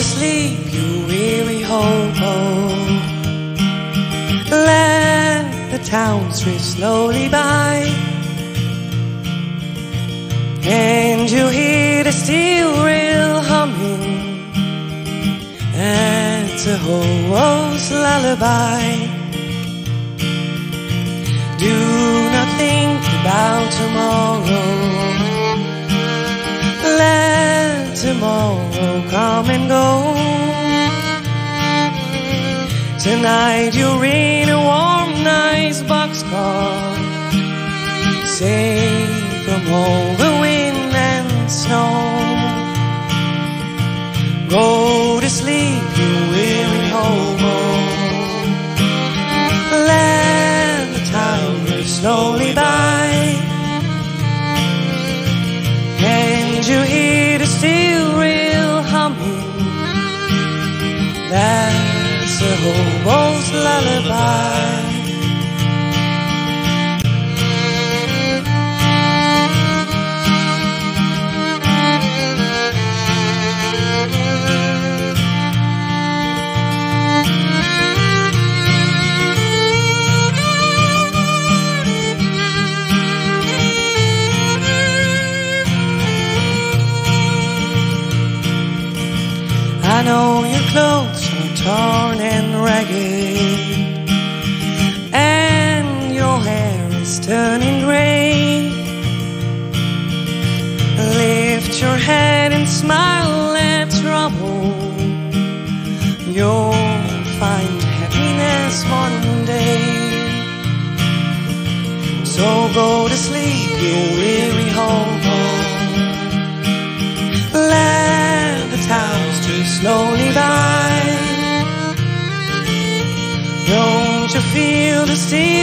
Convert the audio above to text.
to sleep, you weary hobo. Let the town drift slowly by. And you hear the steel rail humming. It's a hobo's lullaby. Tomorrow come and go. Tonight you're in a warm, nice boxcar, safe from all the wind and snow. Go to sleep, you weary hobo. Let the time slowly That's a hobo's lullaby. I know your clothes are torn and ragged, and your hair is turning gray. Lift your head and smile at trouble. You'll find happiness one day. So go to sleep, slowly by. Don't you feel the steel